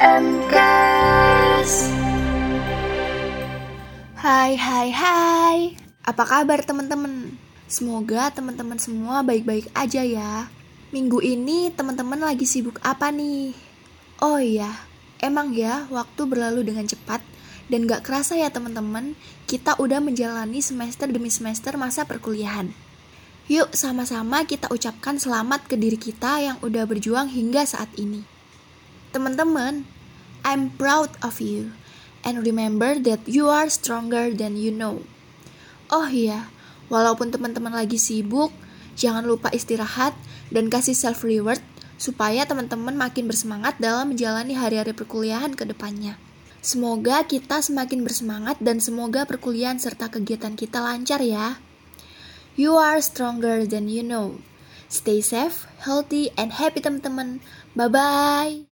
MKS Hai hai hai Apa kabar teman-teman? Semoga teman-teman semua baik-baik aja ya Minggu ini teman-teman lagi sibuk apa nih? Oh iya, emang ya waktu berlalu dengan cepat dan gak kerasa ya teman-teman, kita udah menjalani semester demi semester masa perkuliahan. Yuk sama-sama kita ucapkan selamat ke diri kita yang udah berjuang hingga saat ini. Teman-teman, I'm proud of you. And remember that you are stronger than you know. Oh iya, walaupun teman-teman lagi sibuk, jangan lupa istirahat dan kasih self reward supaya teman-teman makin bersemangat dalam menjalani hari-hari perkuliahan ke depannya. Semoga kita semakin bersemangat dan semoga perkuliahan serta kegiatan kita lancar ya. You are stronger than you know. Stay safe, healthy, and happy teman-teman. Bye-bye.